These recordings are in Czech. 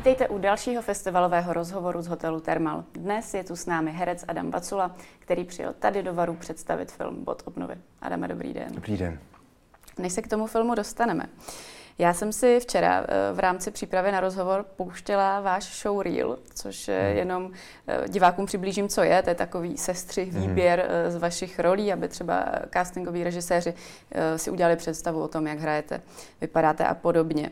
Vítejte u dalšího festivalového rozhovoru z hotelu Thermal. Dnes je tu s námi herec Adam Bacula, který přijel tady do Varu představit film Bod obnovy. Adame, dobrý den. Dobrý den. Než se k tomu filmu dostaneme, já jsem si včera eh, v rámci přípravy na rozhovor pouštěla váš show Reel, což hmm. jenom eh, divákům přiblížím, co je. To je takový sestřih, hmm. výběr hmm. z vašich rolí, aby třeba castingoví režiséři si udělali představu o tom, jak hrajete, vypadáte a podobně.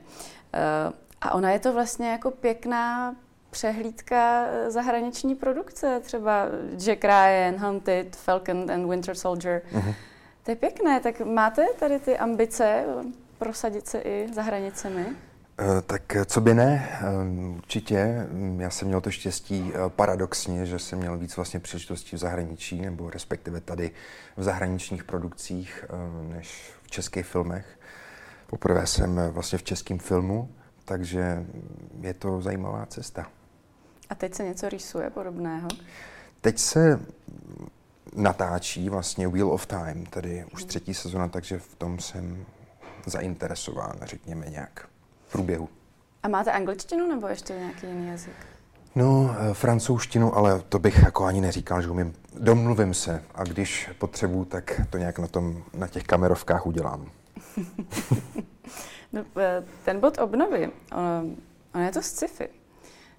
A ona je to vlastně jako pěkná přehlídka zahraniční produkce, třeba Jack Ryan, Hunted, Falcon and Winter Soldier. Mm-hmm. To je pěkné, tak máte tady ty ambice prosadit se i za hranicemi? Eh, tak eh, co by ne, eh, určitě. Mm, já jsem měl to štěstí paradoxně, že jsem měl víc vlastně příležitostí v zahraničí, nebo respektive tady v zahraničních produkcích, než v českých filmech. Poprvé jsem vlastně v českém filmu, takže je to zajímavá cesta. A teď se něco rýsuje podobného? Teď se natáčí vlastně Wheel of Time, tedy už mhm. třetí sezona, takže v tom jsem zainteresován, řekněme nějak v průběhu. A máte angličtinu nebo ještě nějaký jiný jazyk? No, eh, francouzštinu, ale to bych jako ani neříkal, že umím. Domluvím se a když potřebuju, tak to nějak na, tom, na těch kamerovkách udělám. no, eh, ten bod obnovy, on, on je to sci-fi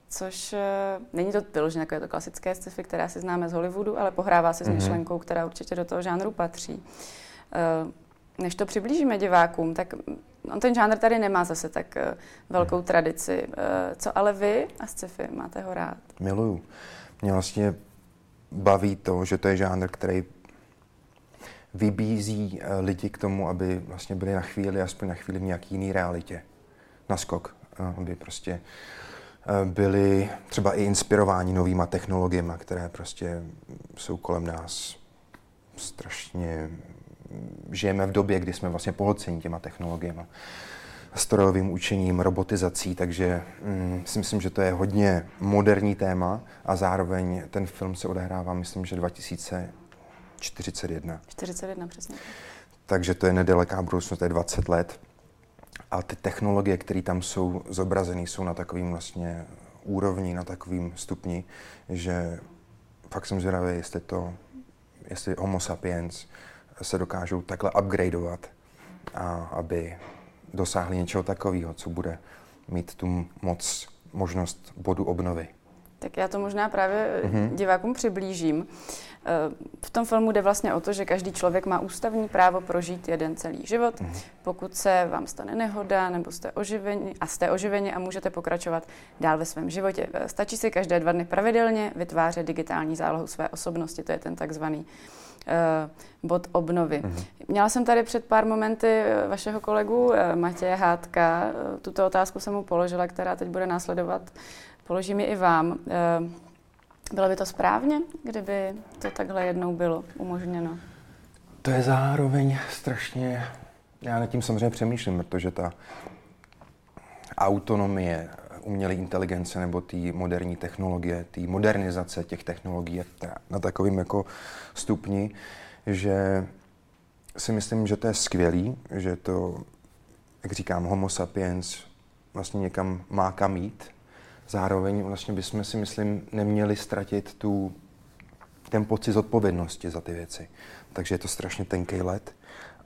což uh, není to vyložené jako je to klasické sci-fi, které si známe z Hollywoodu, ale pohrává se s mm-hmm. myšlenkou, která určitě do toho žánru patří. Uh, než to přiblížíme divákům, tak on ten žánr tady nemá zase tak uh, velkou mm. tradici. Uh, co ale vy a sci-fi máte ho rád? Miluju. Mě vlastně baví to, že to je žánr, který vybízí uh, lidi k tomu, aby vlastně byli na chvíli, aspoň na chvíli v nějaký jiný realitě. Na skok. Uh, aby prostě Eh, byli třeba i inspirováni novýma technologiemi, které prostě jsou kolem nás strašně... Žijeme v době, kdy jsme vlastně pohlceni těma technologiemi, strojovým učením, robotizací, takže mm, si myslím, že to je hodně moderní téma a zároveň ten film se odehrává, myslím, že 2041. 41, přesně. Takže to je nedaleká budoucnost, to je 20 let. A ty technologie, které tam jsou zobrazené, jsou na takovým vlastně úrovni, na takovým stupni, že fakt jsem zvědavý, jestli to, jestli homo sapiens se dokážou takhle upgradeovat, a aby dosáhli něčeho takového, co bude mít tu moc, možnost bodu obnovy. Tak já to možná právě mm-hmm. divákům přiblížím. Eh, v tom filmu jde vlastně o to, že každý člověk má ústavní právo prožít jeden celý život. Mm-hmm. Pokud se vám stane nehoda nebo jste oživeni a jste oživeni a můžete pokračovat dál ve svém životě. Eh, stačí si každé dva dny pravidelně vytvářet digitální zálohu své osobnosti. To je ten takzvaný bod obnovy. Mm-hmm. Měla jsem tady před pár momenty vašeho kolegu uh, Matěje Hádka. Uh, tuto otázku jsem mu položila, která teď bude následovat položím ji i vám. Eh, bylo by to správně, kdyby to takhle jednou bylo umožněno? To je zároveň strašně, já nad tím samozřejmě přemýšlím, protože ta autonomie umělé inteligence nebo té moderní technologie, té modernizace těch technologií je na takovým jako stupni, že si myslím, že to je skvělý, že to, jak říkám, homo sapiens vlastně někam má kam jít, zároveň vlastně bychom si, myslím, neměli ztratit tu, ten pocit zodpovědnosti za ty věci. Takže je to strašně tenký let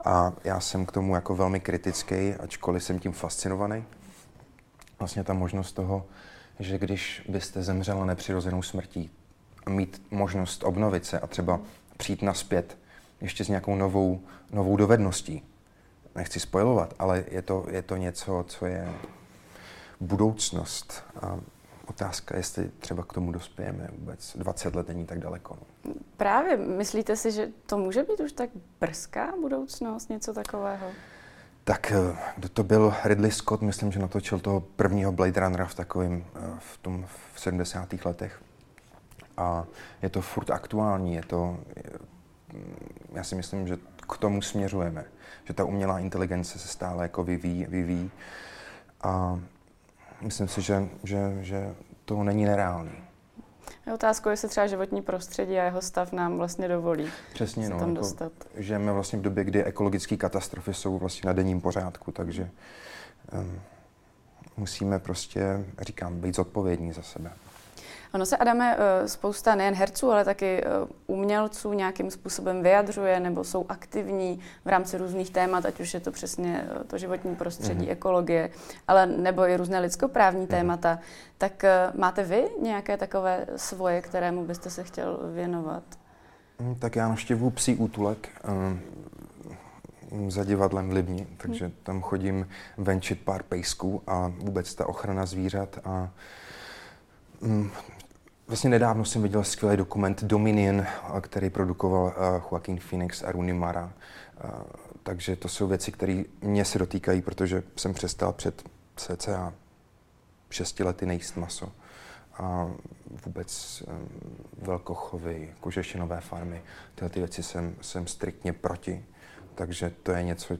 a já jsem k tomu jako velmi kritický, ačkoliv jsem tím fascinovaný. Vlastně ta možnost toho, že když byste zemřela nepřirozenou smrtí, mít možnost obnovit se a třeba přijít naspět ještě s nějakou novou, novou dovedností. Nechci spojovat, ale je to, je to něco, co je budoucnost. A otázka, jestli třeba k tomu dospějeme vůbec. 20 let není tak daleko. No. Právě, myslíte si, že to může být už tak brzká budoucnost, něco takového? Tak eh, kdo to byl Ridley Scott, myslím, že natočil toho prvního Blade Runnera v takovým, eh, v tom v 70. letech. A je to furt aktuální, je to, já si myslím, že k tomu směřujeme, že ta umělá inteligence se stále jako vyvíjí, vyvíjí. A myslím si, že, že, že to není nereálný. Je otázkou, jestli třeba životní prostředí a jeho stav nám vlastně dovolí Přesně, se no, tam jako dostat. Žijeme vlastně v době, kdy ekologické katastrofy jsou vlastně na denním pořádku, takže um, musíme prostě, říkám, být zodpovědní za sebe. Ono se, Adame, eh, spousta nejen herců, ale taky eh, umělců nějakým způsobem vyjadřuje nebo jsou aktivní v rámci různých témat, ať už je to přesně eh, to životní prostředí, mm-hmm. ekologie, ale nebo i různé lidskoprávní mm-hmm. témata. Tak máte vy nějaké takové svoje, kterému byste se chtěl věnovat? Mm, tak já navštěvuji psí útulek za divadlem v Libni, takže mhm. tam chodím venčit pár pejsků a vůbec ta ochrana zvířat a mm, Vlastně nedávno jsem viděl skvělý dokument Dominion, který produkoval uh, Joaquin Phoenix a Rooney Mara. Uh, takže to jsou věci, které mě se dotýkají, protože jsem přestal před cca šesti lety nejíst maso. A vůbec velkochovy, kožešinové farmy, tyhle ty věci jsem, jsem striktně proti. Takže to je něco,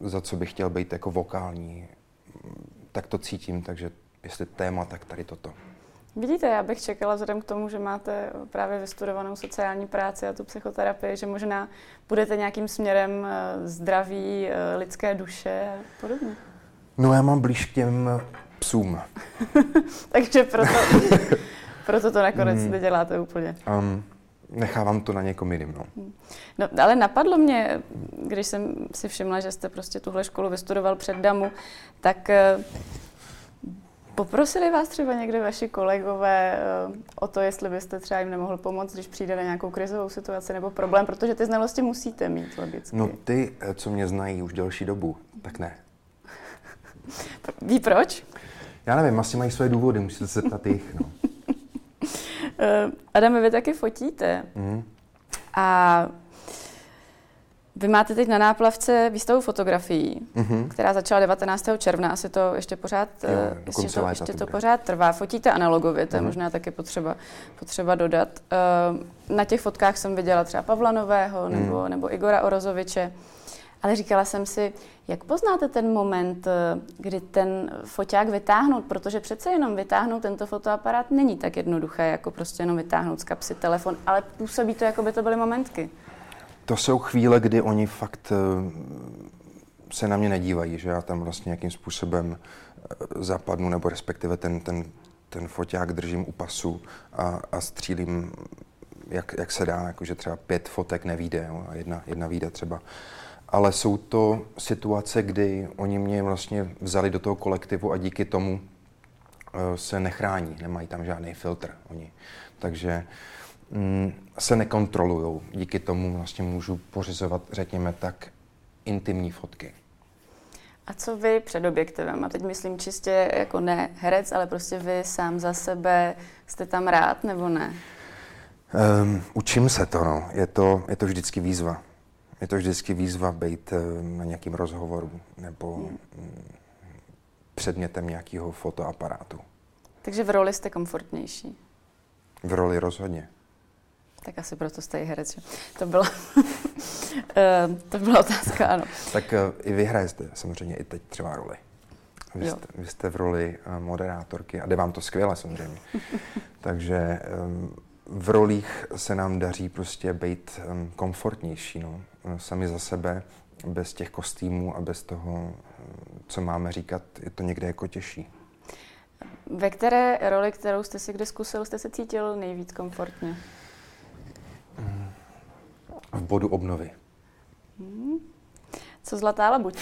za co bych chtěl být jako vokální. Tak to cítím, takže jestli téma, tak tady toto. Vidíte, já bych čekala vzhledem k tomu, že máte právě vystudovanou sociální práci a tu psychoterapii, že možná budete nějakým směrem eh, zdraví eh, lidské duše a podobně. No já mám blíž k těm psům. Takže proto, proto to nakonec hmm. neděláte úplně. Um, nechávám to na někom jiným. No. Hmm. no. ale napadlo mě, když jsem si všimla, že jste prostě tuhle školu vystudoval před DAMu, tak eh, Poprosili vás třeba někde vaši kolegové eh, o to, jestli byste třeba jim nemohl pomoct, když přijde na nějakou krizovou situaci nebo problém, protože ty znalosti musíte mít logicky. No ty, eh, co mě znají už delší dobu, tak ne. Ví proč? Já nevím, asi mají své důvody, musíte se zeptat jich. No. Eh, Adame, vy taky fotíte. Mm. A vy máte teď na náplavce výstavu fotografií, mm-hmm. která začala 19. června, asi to ještě pořád, jo, eh, ještě, to, ještě to pořád trvá. Fotíte analogově, to je mm-hmm. možná taky potřeba, potřeba dodat. Uh, na těch fotkách jsem viděla třeba Pavla Nového nebo, mm. nebo Igora Orozoviče, ale říkala jsem si, jak poznáte ten moment, eh, kdy ten foťák vytáhnout, protože přece jenom vytáhnout tento fotoaparát není tak jednoduché, jako prostě jenom vytáhnout z kapsy telefon, ale působí to, jako by to byly momentky to jsou chvíle, kdy oni fakt eh, se na mě nedívají, že já tam vlastně nějakým způsobem eh, zapadnu, nebo respektive ten, ten, ten foťák držím u pasu a, a střílím, jak, jak se dá, jakože třeba pět fotek nevíde jo, a jedna, jedna vyjde třeba. Ale jsou to situace, kdy oni mě vlastně vzali do toho kolektivu a díky tomu uh, se nechrání, nemají tam žádný filtr oni. Takže Mm, se nekontrolují. Díky tomu vlastně můžu pořizovat, řekněme tak, intimní fotky. A co vy před objektivem? A teď myslím čistě jako ne herec, ale prostě vy sám za sebe jste tam rád nebo ne? Um, učím se to, no. Je to, je to vždycky výzva. Je to vždycky výzva být na nějakým rozhovoru nebo hmm. předmětem nějakého fotoaparátu. Takže v roli jste komfortnější? V roli rozhodně. Tak asi proto jste i herec, že? To byla, eh, to byla otázka, ano. Tak uh, i vy hrajete samozřejmě i teď třeba roli. Vy jste, vy jste v roli uh, moderátorky a jde vám to skvěle samozřejmě. Takže um, v rolích se nám daří prostě být um, komfortnější, no. Sami za sebe, bez těch kostýmů a bez toho, co máme říkat, je to někde jako těžší. Ve které roli, kterou jste si kde zkusil, jste se cítil nejvíc komfortně? Bodu obnovy. Hmm. Co zlatá labuť?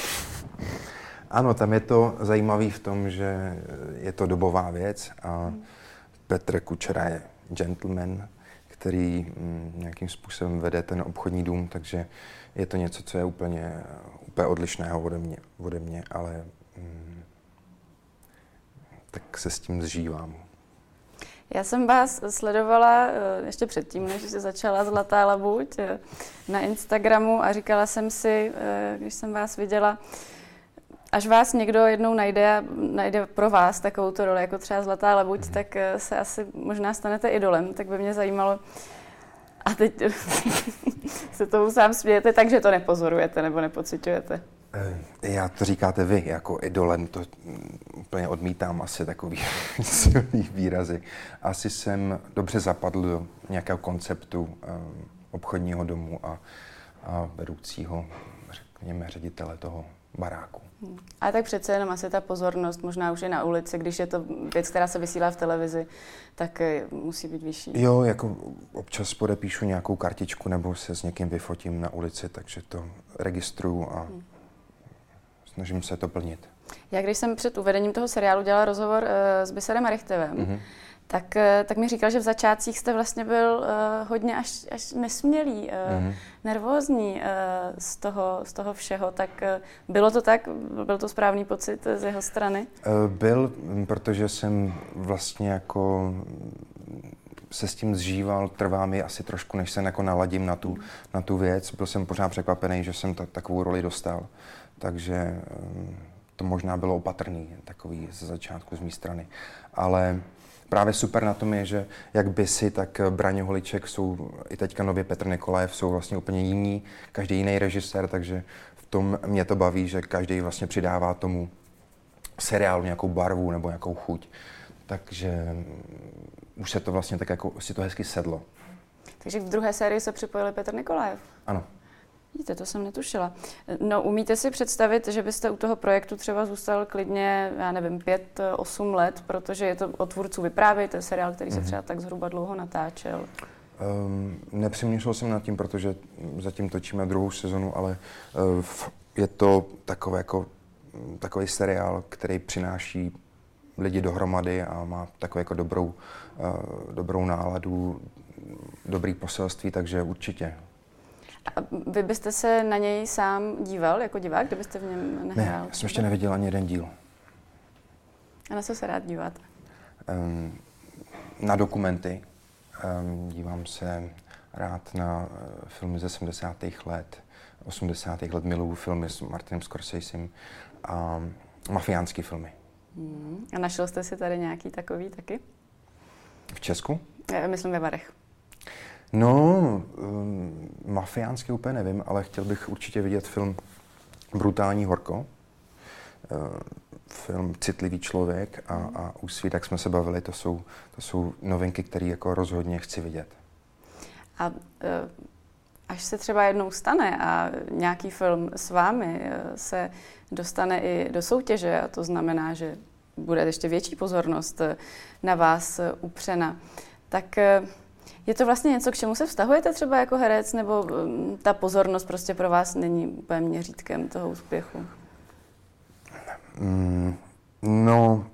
Ano, tam je to zajímavé v tom, že je to dobová věc a Petr Kučera je gentleman, který mm, nějakým způsobem vede ten obchodní dům, takže je to něco, co je úplně, úplně odlišného ode mě, ode mě ale mm, tak se s tím zžívám. Já jsem vás sledovala eh, ještě předtím, než se začala Zlatá labuť eh, na Instagramu a říkala jsem si, eh, když jsem vás viděla, až vás někdo jednou najde a najde pro vás takovou to roli, jako třeba Zlatá labuť, mm. tak se asi možná stanete idolem, tak by mě zajímalo, a teď se tomu sám smějete, takže to nepozorujete nebo nepocitujete. Eh, já to říkáte vy, jako idolem, to mm, úplně odmítám asi takový silný výrazy. Asi jsem dobře zapadl do nějakého konceptu um, obchodního domu a, a vedoucího, řekněme, ředitele toho baráku. Hmm. A tak přece jenom asi ta pozornost, možná už i na ulici, když je to věc, která se vysílá v televizi, tak eh, musí být vyšší. Jo, jako občas podepíšu nějakou kartičku nebo se s někým vyfotím na ulici, takže to registruju a hmm. Snažím se to plnit. Já když jsem před uvedením toho seriálu dělala rozhovor uh, s Biserem Richtivem, mm-hmm tak, eh, tak mi říkal, že v začátcích jste vlastně byl uh, hodně až, až nesmělý, uh, mm-hmm. nervózní uh, z, toho, z toho všeho. Tak uh, bylo to tak? Byl to správný pocit z jeho strany? Uh, byl, protože jsem vlastně jako se s tím zžíval, trvá mi asi trošku, než se jako naladím na tu, na tu věc. Byl jsem pořád překvapený, že jsem ta, takovou roli dostal. Takže um, to možná bylo opatrný, takový ze začátku z mé strany. Ale právě super na tom je, že jak Bysy, tak Braně Holiček jsou i teďka nově Petr Nikolajev jsou vlastně úplně jiní, každý jiný režisér, takže v tom mě to baví, že každý vlastně přidává tomu seriálu nějakou barvu nebo nějakou chuť. Takže už se to vlastně tak jako si to hezky sedlo. Takže v druhé sérii se připojili Petr Nikolajev. Ano. Vidíte, to jsem netušila. No, umíte si představit, že byste u toho projektu třeba zůstal klidně, já nevím, pět, osm let, protože je to o tvůrců vyprávěj, to je seriál, který se mhm. třeba tak zhruba dlouho natáčel. Um, nepřemýšlel jsem nad tím, protože zatím točíme druhou sezonu, ale uh, je to takové jako, takový seriál, který přináší lidi dohromady a má takovou jako dobrou, uh, dobrou náladu, dobrý poselství, takže určitě a vy byste se na něj sám díval jako divák, kdybyste v něm nehrál? Ne, jsem ještě neviděl ani jeden díl. A na co se rád díváte? Um, na dokumenty. Um, dívám se rád na uh, filmy ze 70. let, 80. let, miluju filmy s Martinem Scorsesem a mafiánské filmy. Hmm. A našel jste si tady nějaký takový taky? V Česku? Já myslím ve Varech. No, um, mafiánský úplně nevím, ale chtěl bych určitě vidět film Brutální horko. Uh, film Citlivý člověk a, a Úsvít, jak jsme se bavili, to jsou, to jsou novinky, které jako rozhodně chci vidět. A uh, až se třeba jednou stane a nějaký film s vámi uh, se dostane i do soutěže, a to znamená, že bude ještě větší pozornost uh, na vás upřena, tak je to vlastně něco, k čemu se vztahujete třeba jako herec, nebo um, ta pozornost prostě pro vás není úplně měřítkem toho úspěchu? Mm, no,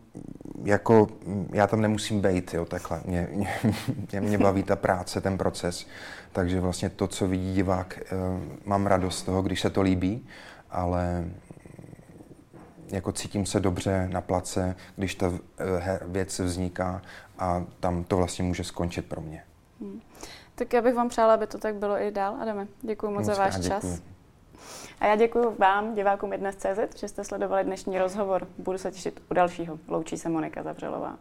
jako já tam nemusím být, jo, takhle. Mě, mě, mě baví ta práce, ten proces, takže vlastně to, co vidí divák, eh, mám radost z toho, když se to líbí, ale jako cítím se dobře na place, když ta eh, věc vzniká a tam to vlastně může skončit pro mě. Hmm. Tak já bych vám přála, aby to tak bylo i dál. Adame, děkuji moc za váš čas. A já děkuji vám, divákům CZ, že jste sledovali dnešní rozhovor. Budu se těšit u dalšího. Loučí se Monika Zavřelová.